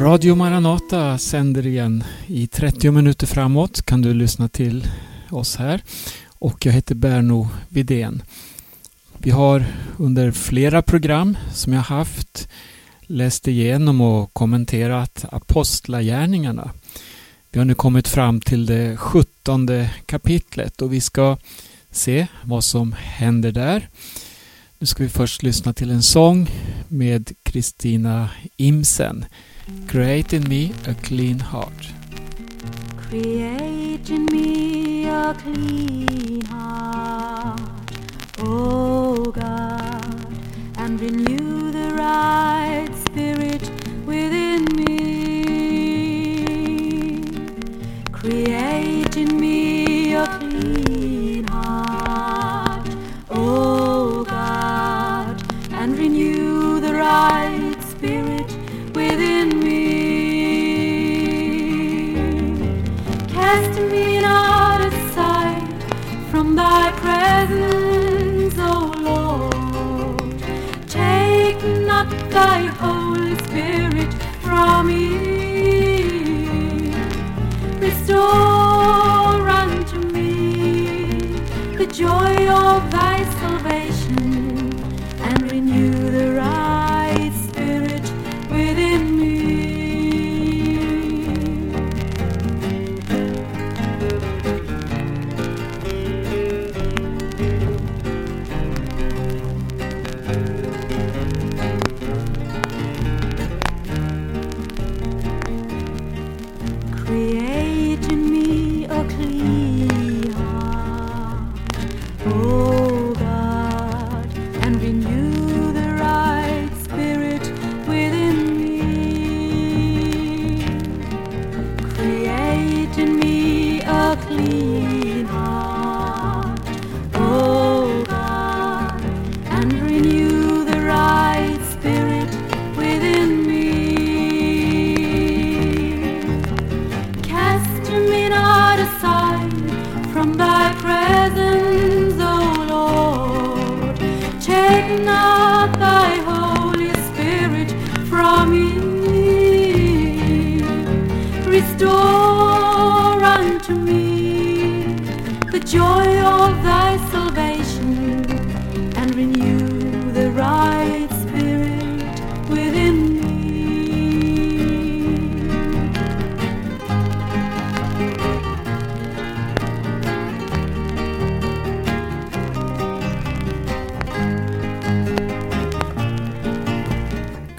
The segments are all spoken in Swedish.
Radio Maranata sänder igen. I 30 minuter framåt kan du lyssna till oss här. Och jag heter Berno Vidén. Vi har under flera program som jag haft läst igenom och kommenterat Apostlagärningarna. Vi har nu kommit fram till det sjuttonde kapitlet och vi ska se vad som händer där. Nu ska vi först lyssna till en sång med Kristina Imsen. Create in me a clean heart. Create in me a clean heart, O God, and renew the right spirit within me. Create in me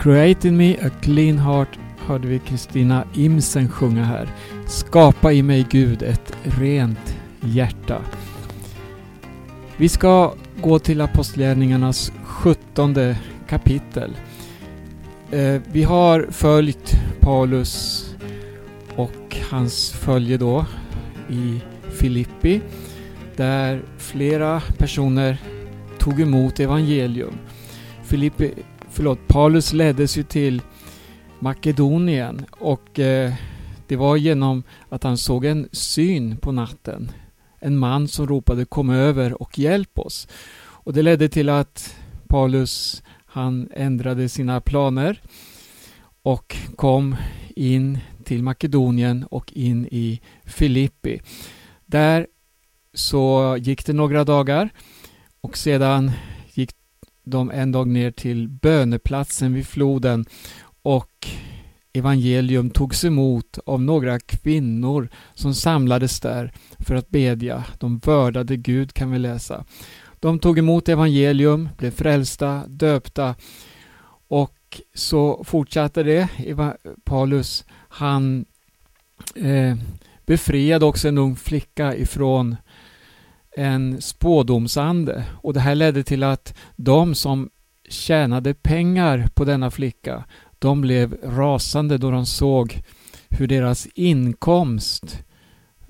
Create in me a clean heart hörde vi Kristina Imsen sjunga här. Skapa i mig Gud ett rent hjärta. Vi ska gå till Apostlagärningarnas sjuttonde kapitel. Eh, vi har följt Paulus och hans följe då i Filippi där flera personer tog emot evangelium. Filippi, förlåt, Paulus leddes ju till Makedonien och eh, det var genom att han såg en syn på natten. En man som ropade kom över och hjälp oss. Och det ledde till att Paulus han ändrade sina planer och kom in till Makedonien och in i Filippi. Där så gick det några dagar och sedan dem de en dag ner till böneplatsen vid floden och evangelium togs emot av några kvinnor som samlades där för att bedja. De vördade Gud kan vi läsa. De tog emot evangelium, blev frälsta, döpta och så fortsatte det. Paulus han eh, befriade också en ung flicka ifrån en spådomsande och det här ledde till att de som tjänade pengar på denna flicka de blev rasande då de såg hur deras inkomst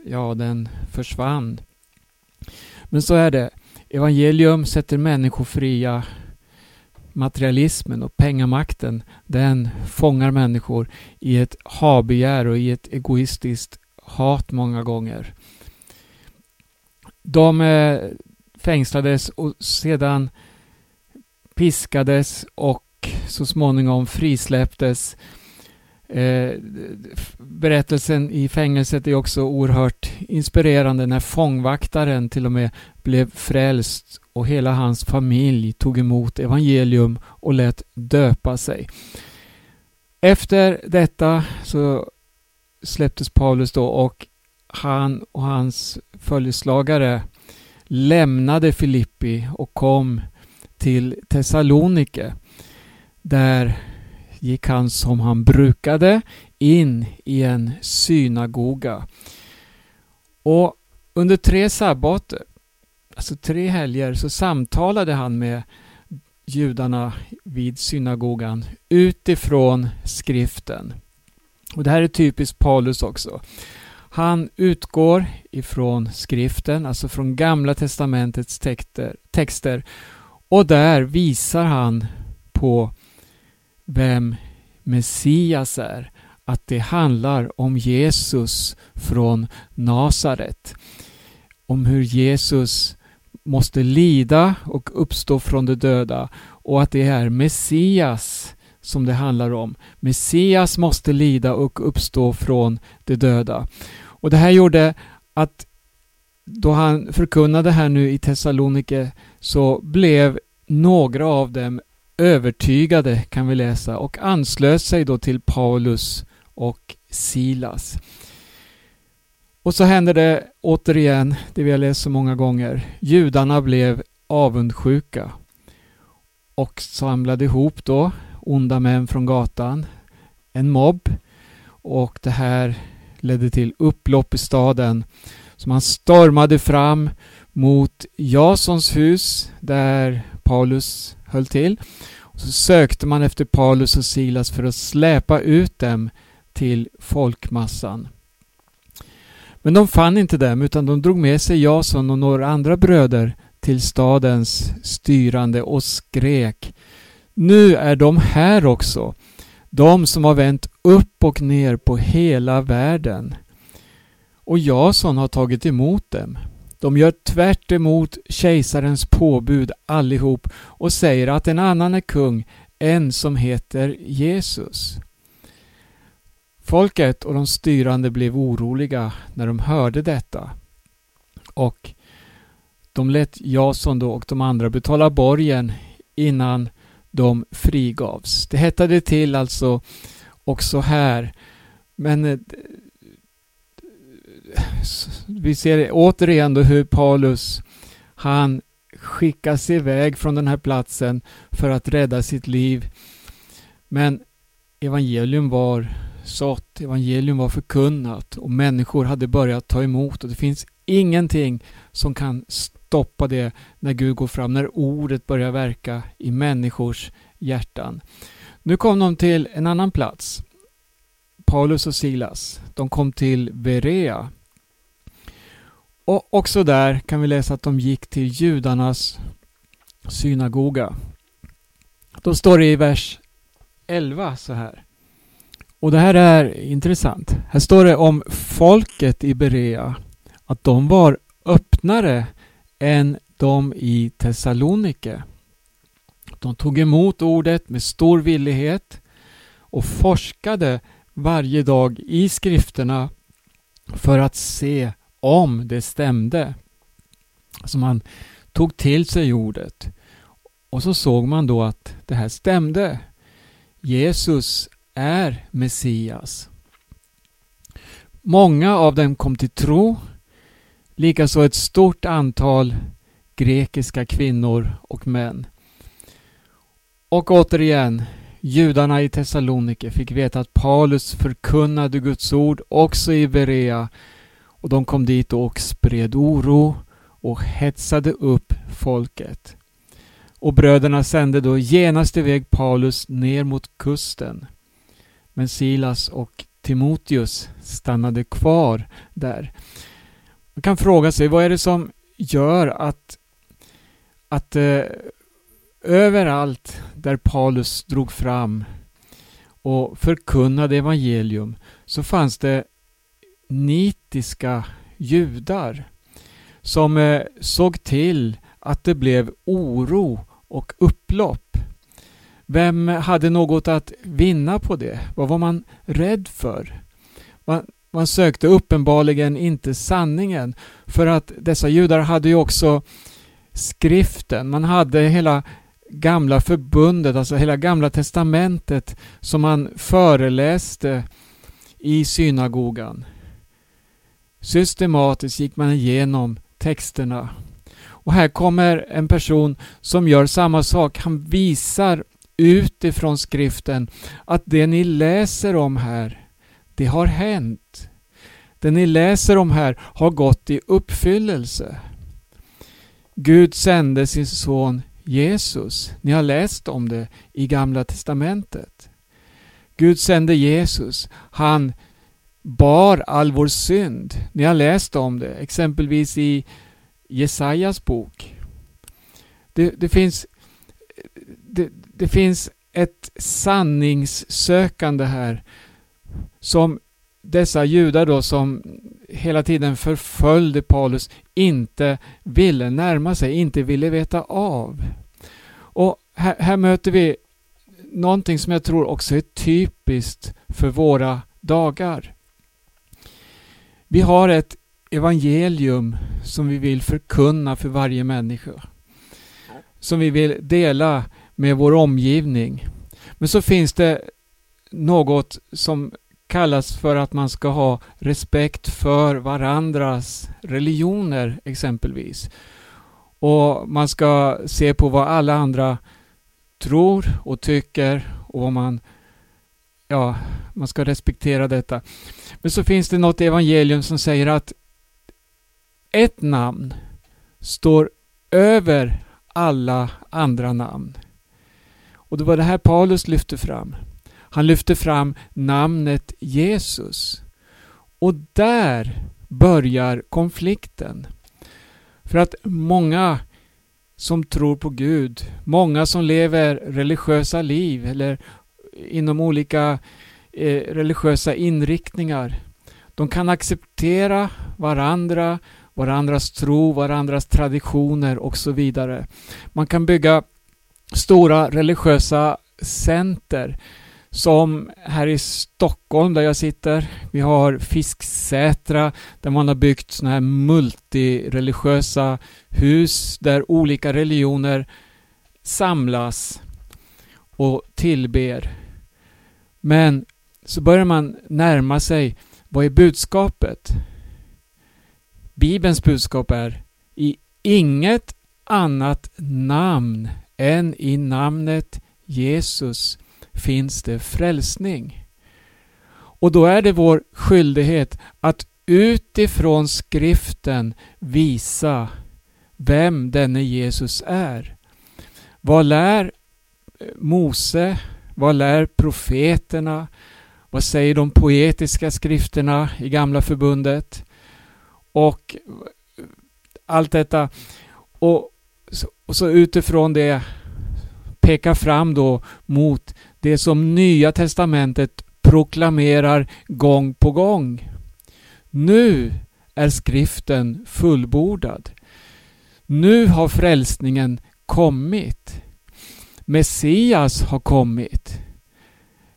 ja, den försvann. Men så är det. Evangelium sätter människor fria. Materialismen och pengamakten, den fångar människor i ett habegär och i ett egoistiskt hat många gånger. De eh, fängslades och sedan piskades och så småningom frisläpptes Eh, berättelsen i fängelset är också oerhört inspirerande när fångvaktaren till och med blev frälst och hela hans familj tog emot evangelium och lät döpa sig. Efter detta så släpptes Paulus då och han och hans följeslagare lämnade Filippi och kom till Thessalonike. Där gick han som han brukade in i en synagoga. Och under tre sabbater, alltså tre helger, så samtalade han med judarna vid synagogan utifrån skriften. Och Det här är typiskt Paulus också. Han utgår ifrån skriften, alltså från Gamla Testamentets texter, texter och där visar han på vem Messias är. Att det handlar om Jesus från Nasaret. Om hur Jesus måste lida och uppstå från de döda och att det är Messias som det handlar om. Messias måste lida och uppstå från de döda. Och det här gjorde att då han förkunnade här nu i Thessalonike så blev några av dem övertygade kan vi läsa och anslöt sig då till Paulus och Silas. Och så hände det återigen, det vi har läst så många gånger. Judarna blev avundsjuka och samlade ihop då onda män från gatan, en mobb och det här ledde till upplopp i staden. Så man stormade fram mot Jasons hus där Paulus höll till. Och så sökte man efter Paulus och Silas för att släpa ut dem till folkmassan. Men de fann inte dem utan de drog med sig Jason och några andra bröder till stadens styrande och skrek Nu är de här också, de som har vänt upp och ner på hela världen. Och Jason har tagit emot dem. De gör tvärt emot kejsarens påbud allihop och säger att en annan är kung, en som heter Jesus. Folket och de styrande blev oroliga när de hörde detta. Och de lät Jason då och de andra betala borgen innan de frigavs. Det hettade till alltså också här. Men eh, vi ser återigen då hur Paulus han skickas iväg från den här platsen för att rädda sitt liv. Men evangelium var sått, evangelium var förkunnat och människor hade börjat ta emot och det finns ingenting som kan stoppa det när Gud går fram, när ordet börjar verka i människors hjärtan. Nu kom de till en annan plats. Paulus och Silas. De kom till Berea. Och också där kan vi läsa att de gick till judarnas synagoga. Då står det i vers 11 så här. Och det här är intressant. Här står det om folket i Berea att de var öppnare än de i Thessalonike. De tog emot ordet med stor villighet och forskade varje dag i skrifterna för att se om det stämde. Så man tog till sig ordet. Och så såg man då att det här stämde. Jesus är Messias. Många av dem kom till tro. Likaså ett stort antal grekiska kvinnor och män. Och återigen, judarna i Thessalonike fick veta att Paulus förkunnade Guds ord också i Berea och de kom dit och spred oro och hetsade upp folket. Och bröderna sände då genast iväg Paulus ner mot kusten. Men Silas och Timoteus stannade kvar där. Man kan fråga sig, vad är det som gör att, att eh, överallt där Paulus drog fram och förkunnade evangelium så fanns det nitiska judar som eh, såg till att det blev oro och upplopp. Vem hade något att vinna på det? Vad var man rädd för? Man, man sökte uppenbarligen inte sanningen för att dessa judar hade ju också skriften. Man hade hela gamla förbundet, alltså hela gamla testamentet som man föreläste i synagogan. Systematiskt gick man igenom texterna. Och här kommer en person som gör samma sak. Han visar utifrån skriften att det ni läser om här, det har hänt. Det ni läser om här har gått i uppfyllelse. Gud sände sin son Jesus. Ni har läst om det i Gamla Testamentet. Gud sände Jesus. Han bar all vår synd. Ni har läst om det, exempelvis i Jesajas bok. Det, det finns, det, det finns ett sanningssökande här som dessa judar då som hela tiden förföljde Paulus inte ville närma sig, inte ville veta av. Här, här möter vi någonting som jag tror också är typiskt för våra dagar. Vi har ett evangelium som vi vill förkunna för varje människa. Som vi vill dela med vår omgivning. Men så finns det något som kallas för att man ska ha respekt för varandras religioner exempelvis. Och man ska se på vad alla andra tror och tycker och vad man ja, man ska respektera detta. Men så finns det något evangelium som säger att ett namn står över alla andra namn. Och det var det här Paulus lyfte fram. Han lyfte fram namnet Jesus. Och där börjar konflikten. För att många som tror på Gud, många som lever religiösa liv eller inom olika eh, religiösa inriktningar. De kan acceptera varandra, varandras tro, varandras traditioner och så vidare. Man kan bygga stora religiösa center som här i Stockholm där jag sitter. Vi har Fisksätra där man har byggt sådana här multireligiösa hus där olika religioner samlas och tillber. Men så börjar man närma sig vad är budskapet? Bibelns budskap är i inget annat namn än i namnet Jesus finns det frälsning. Och då är det vår skyldighet att utifrån skriften visa vem denne Jesus är. Vad lär eh, Mose? Vad lär profeterna? Vad säger de poetiska skrifterna i Gamla Förbundet? Och eh, allt detta. Och, och så utifrån det peka fram då mot det som Nya Testamentet proklamerar gång på gång. Nu är skriften fullbordad. Nu har frälsningen kommit. Messias har kommit.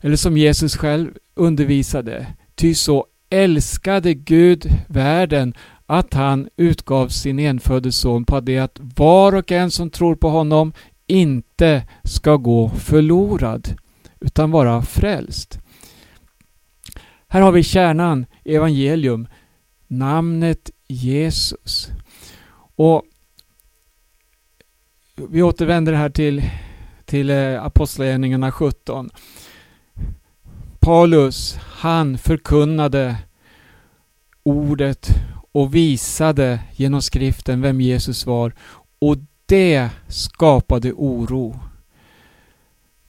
Eller som Jesus själv undervisade. Ty så älskade Gud världen att han utgav sin enfödde son på det att var och en som tror på honom inte ska gå förlorad utan vara frälst. Här har vi kärnan evangelium, namnet Jesus. Och vi återvänder här till, till eh, Apostlagärningarna 17. Paulus, han förkunnade ordet och visade genom skriften vem Jesus var och det skapade oro.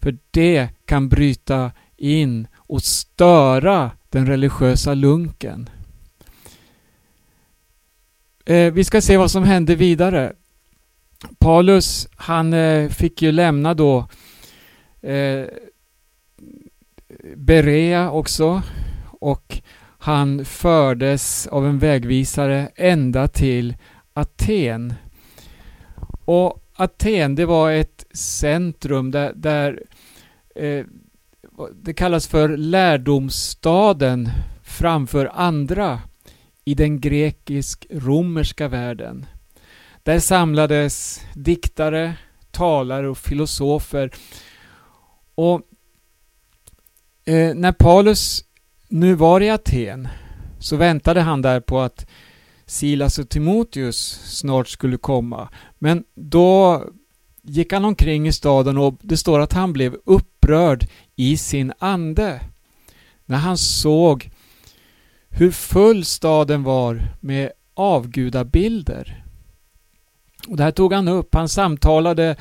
För det kan bryta in och störa den religiösa lunken. Eh, vi ska se vad som hände vidare. Paulus, han eh, fick ju lämna då eh, Berea också och han fördes av en vägvisare ända till Aten. Och Aten, det var ett centrum där, där eh, det kallas för lärdomsstaden framför andra i den grekisk-romerska världen. Där samlades diktare, talare och filosofer. Och eh, när Paulus nu var i Aten så väntade han där på att Silas och Timoteus snart skulle komma. Men då gick han omkring i staden och det står att han blev upprörd i sin ande när han såg hur full staden var med avgudabilder. Och det här tog han upp. Han samtalade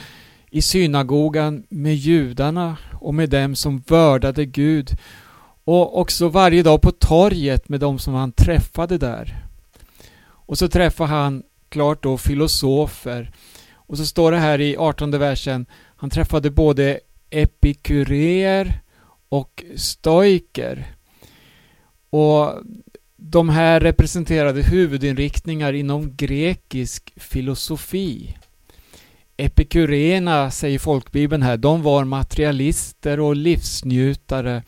i synagogan med judarna och med dem som vördade Gud och också varje dag på torget med dem som han träffade där. Och så träffar han klart då filosofer. Och så står det här i 18 versen, han träffade både epikurer och stoiker. Och de här representerade huvudinriktningar inom grekisk filosofi. Epikurerna, säger folkbibeln här, de var materialister och livsnjutare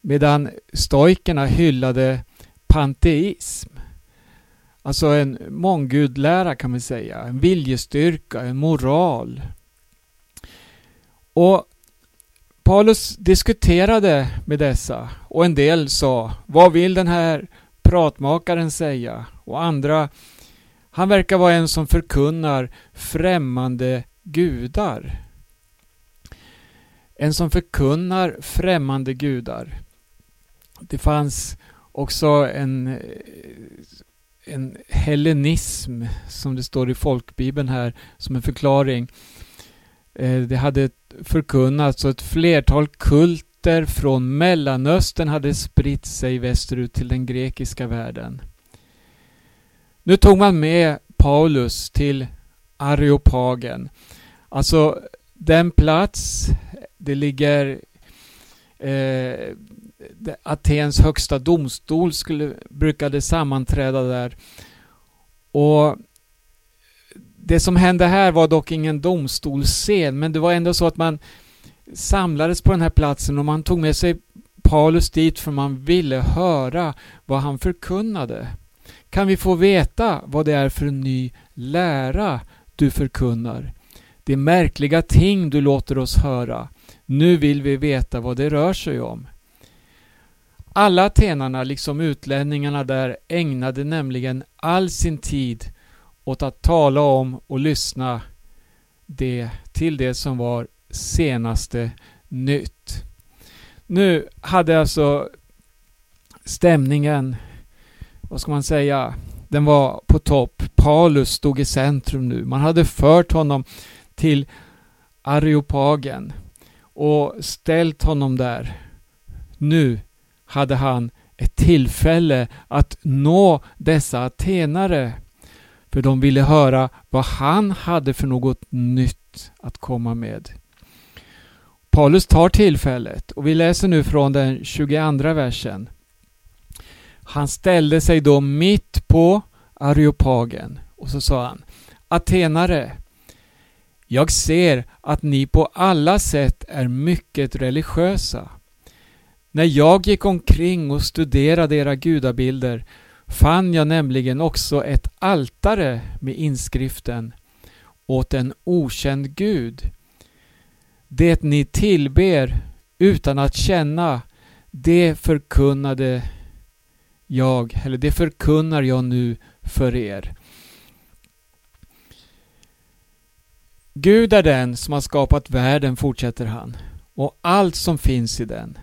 medan stoikerna hyllade panteism. Alltså en månggudlära kan vi säga, en viljestyrka, en moral. Och Paulus diskuterade med dessa och en del sa Vad vill den här pratmakaren säga? Och andra Han verkar vara en som förkunnar främmande gudar. En som förkunnar främmande gudar. Det fanns också en, en hellenism som det står i folkbibeln här som en förklaring. Eh, det hade förkunnats och ett flertal kulter från Mellanöstern hade spritt sig västerut till den grekiska världen. Nu tog man med Paulus till Areopagen. Alltså den plats, det ligger eh, Atens högsta domstol skulle, brukade sammanträda där. Och det som hände här var dock ingen domstolsscen, men det var ändå så att man samlades på den här platsen och man tog med sig Paulus dit för man ville höra vad han förkunnade. Kan vi få veta vad det är för en ny lära du förkunnar? Det är märkliga ting du låter oss höra. Nu vill vi veta vad det rör sig om. Alla atenarna, liksom utlänningarna där, ägnade nämligen all sin tid åt att tala om och lyssna det till det som var senaste nytt. Nu hade alltså stämningen, vad ska man säga, den var på topp. Paulus stod i centrum nu. Man hade fört honom till Areopagen och ställt honom där. Nu hade han ett tillfälle att nå dessa atenare. För de ville höra vad han hade för något nytt att komma med. Paulus tar tillfället och vi läser nu från den 22 versen. Han ställde sig då mitt på Areopagen och så sa han Atenare, jag ser att ni på alla sätt är mycket religiösa. När jag gick omkring och studerade era gudabilder fann jag nämligen också ett altare med inskriften åt en okänd gud. Det ni tillber utan att känna, det förkunnade jag, eller det förkunnar jag nu för er. Gud är den som har skapat världen, fortsätter han, och allt som finns i den.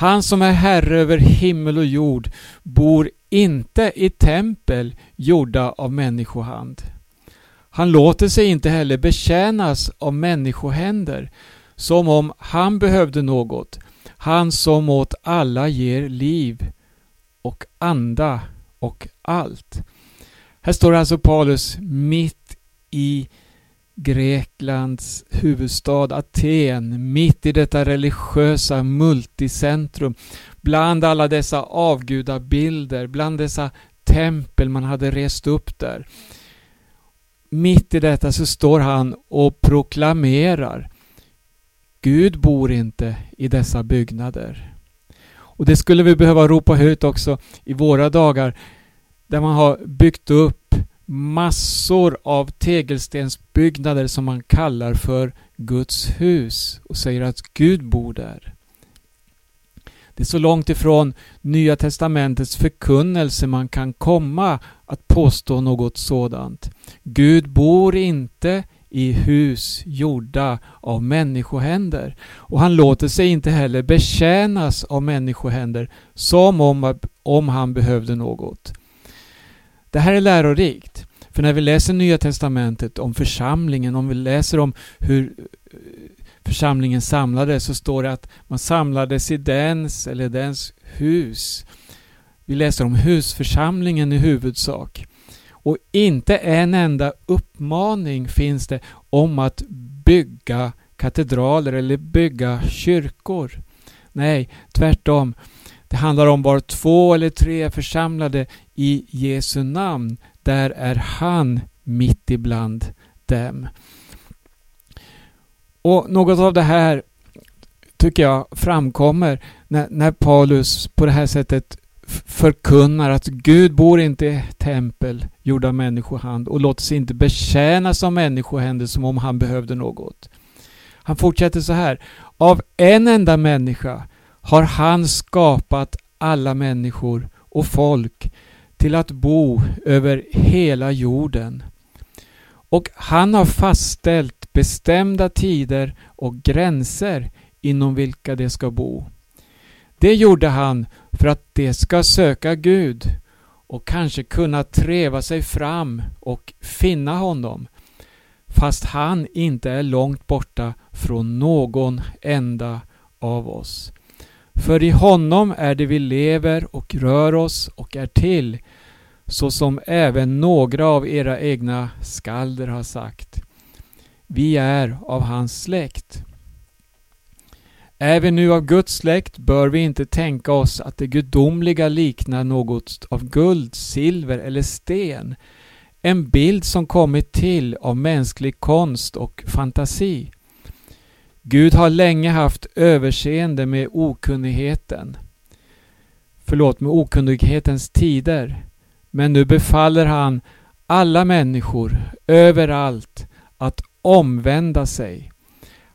Han som är herre över himmel och jord bor inte i tempel gjorda av människohand. Han låter sig inte heller betjänas av människohänder som om han behövde något. Han som åt alla ger liv och anda och allt. Här står alltså Paulus mitt i Greklands huvudstad Aten, mitt i detta religiösa multicentrum, bland alla dessa avgudabilder, bland dessa tempel man hade rest upp där. Mitt i detta så står han och proklamerar Gud bor inte i dessa byggnader. Och det skulle vi behöva ropa ut också i våra dagar där man har byggt upp massor av tegelstensbyggnader som man kallar för Guds hus och säger att Gud bor där. Det är så långt ifrån Nya Testamentets förkunnelse man kan komma att påstå något sådant. Gud bor inte i hus gjorda av människohänder och han låter sig inte heller betjänas av människohänder som om, om han behövde något. Det här är lärorikt. För när vi läser Nya Testamentet om församlingen, om vi läser om hur eh, församlingen samlades så står det att man samlades i dens eller dens hus. Vi läser om husförsamlingen i huvudsak. Och inte en enda uppmaning finns det om att bygga katedraler eller bygga kyrkor. Nej, tvärtom. Det handlar om var två eller tre är församlade i Jesu namn. Där är han mitt ibland dem. Och något av det här tycker jag framkommer när, när Paulus på det här sättet förkunnar att Gud bor inte i tempel gjorda av människohand och låter sig inte betjänas av människohänder som om han behövde något. Han fortsätter så här. Av en enda människa har han skapat alla människor och folk till att bo över hela jorden. Och han har fastställt bestämda tider och gränser inom vilka de ska bo. Det gjorde han för att de ska söka Gud och kanske kunna treva sig fram och finna honom fast han inte är långt borta från någon enda av oss. För i honom är det vi lever och rör oss och är till, så som även några av era egna skalder har sagt. Vi är av hans släkt. Är vi nu av Guds släkt bör vi inte tänka oss att det gudomliga liknar något av guld, silver eller sten, en bild som kommit till av mänsklig konst och fantasi. Gud har länge haft överseende med okunnigheten. Förlåt, med okunnighetens tider. Men nu befaller han alla människor överallt att omvända sig.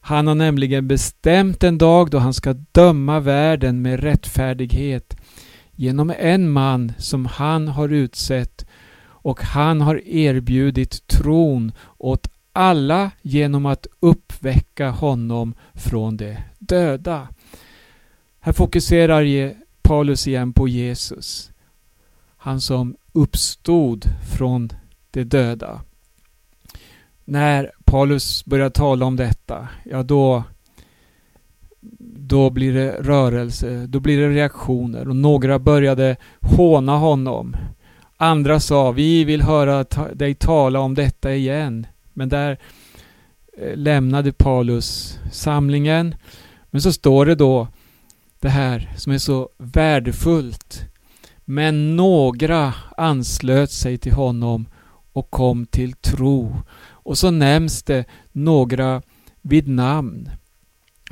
Han har nämligen bestämt en dag då han ska döma världen med rättfärdighet genom en man som han har utsett och han har erbjudit tron åt alla genom att uppväcka honom från de döda. Här fokuserar Paulus igen på Jesus. Han som uppstod från de döda. När Paulus börjar tala om detta, ja då då blir det rörelse, då blir det reaktioner och några började håna honom. Andra sa, vi vill höra dig tala om detta igen. Men där eh, lämnade Paulus samlingen. Men så står det då det här som är så värdefullt. Men några anslöt sig till honom och kom till tro. Och så nämns det några vid namn.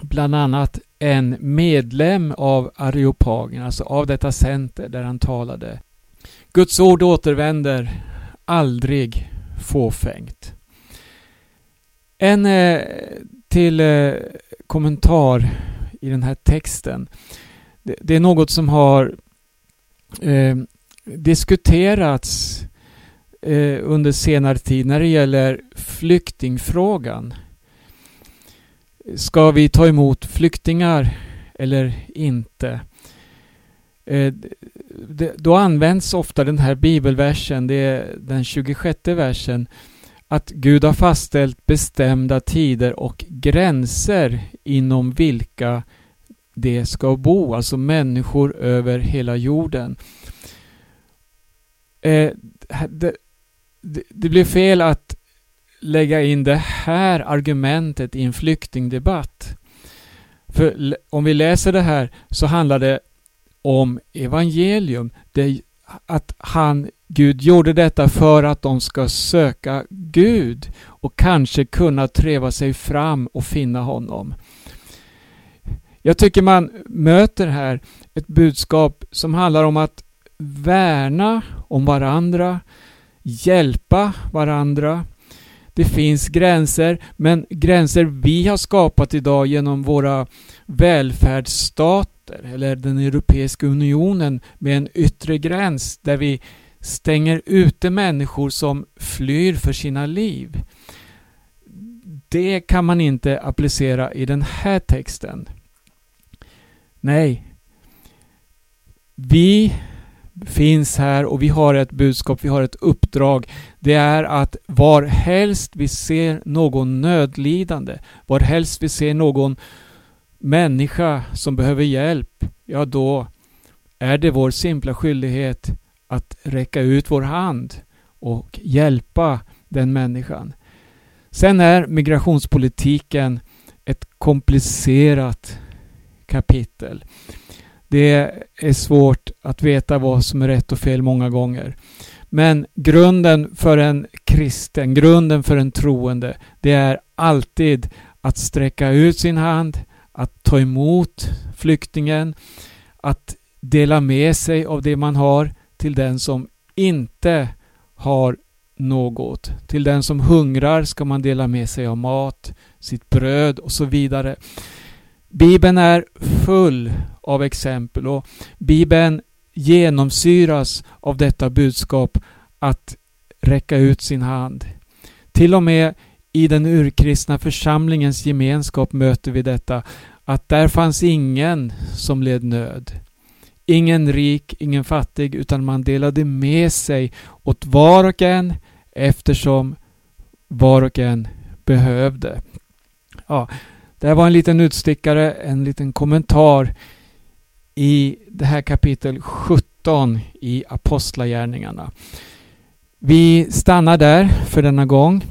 Bland annat en medlem av Areopagen, alltså av detta center där han talade. Guds ord återvänder aldrig fåfängt. En eh, till eh, kommentar i den här texten. Det, det är något som har eh, diskuterats eh, under senare tid när det gäller flyktingfrågan. Ska vi ta emot flyktingar eller inte? Eh, det, då används ofta den här bibelversen, det är den 26 versen, att Gud har fastställt bestämda tider och gränser inom vilka det ska bo, alltså människor över hela jorden. Eh, det, det, det blir fel att lägga in det här argumentet i en flyktingdebatt. För om vi läser det här så handlar det om evangelium. Det, att han, Gud gjorde detta för att de ska söka Gud och kanske kunna treva sig fram och finna honom. Jag tycker man möter här ett budskap som handlar om att värna om varandra, hjälpa varandra. Det finns gränser, men gränser vi har skapat idag genom våra välfärdsstater eller den Europeiska unionen med en yttre gräns där vi stänger ute människor som flyr för sina liv. Det kan man inte applicera i den här texten. Nej. Vi finns här och vi har ett budskap, vi har ett uppdrag. Det är att var helst vi ser någon nödlidande, var helst vi ser någon människa som behöver hjälp, ja då är det vår simpla skyldighet att räcka ut vår hand och hjälpa den människan. Sen är migrationspolitiken ett komplicerat kapitel. Det är svårt att veta vad som är rätt och fel många gånger. Men grunden för en kristen, grunden för en troende, det är alltid att sträcka ut sin hand, att ta emot flyktingen, att dela med sig av det man har till den som inte har något. Till den som hungrar ska man dela med sig av mat, sitt bröd och så vidare. Bibeln är full av exempel och Bibeln genomsyras av detta budskap att räcka ut sin hand. Till och med i den urkristna församlingens gemenskap möter vi detta att där fanns ingen som led nöd. Ingen rik, ingen fattig, utan man delade med sig åt var och en eftersom var och en behövde. Ja, det här var en liten utstickare, en liten kommentar i det här kapitel 17 i Apostlagärningarna. Vi stannar där för denna gång.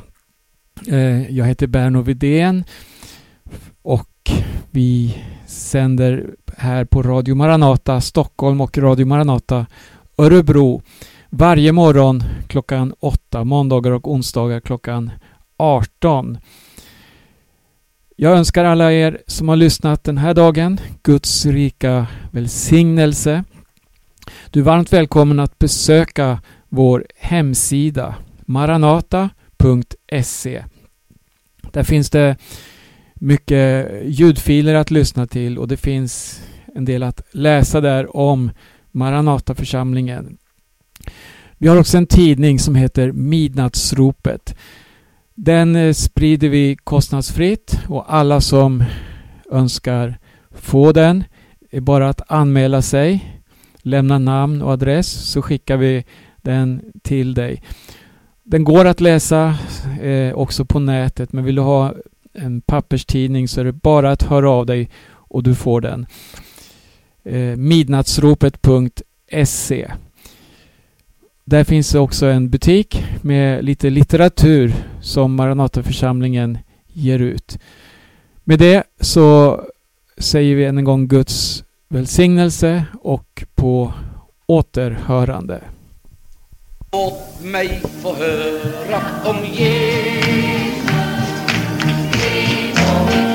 Eh, jag heter Berno Vidén och vi sänder här på Radio Maranata Stockholm och Radio Maranata Örebro varje morgon klockan 8, måndagar och onsdagar klockan 18. Jag önskar alla er som har lyssnat den här dagen Guds rika välsignelse. Du är varmt välkommen att besöka vår hemsida maranata.se. Där finns det mycket ljudfiler att lyssna till och det finns en del att läsa där om Maranataförsamlingen. Vi har också en tidning som heter Midnattsropet. Den eh, sprider vi kostnadsfritt och alla som önskar få den är bara att anmäla sig, lämna namn och adress så skickar vi den till dig. Den går att läsa eh, också på nätet men vill du ha en papperstidning så är det bara att höra av dig och du får den. Eh, midnattsropet.se där finns också en butik med lite litteratur som Maranataförsamlingen ger ut. Med det så säger vi än en gång Guds välsignelse och på återhörande. Låt mig få höra om Jesus. home.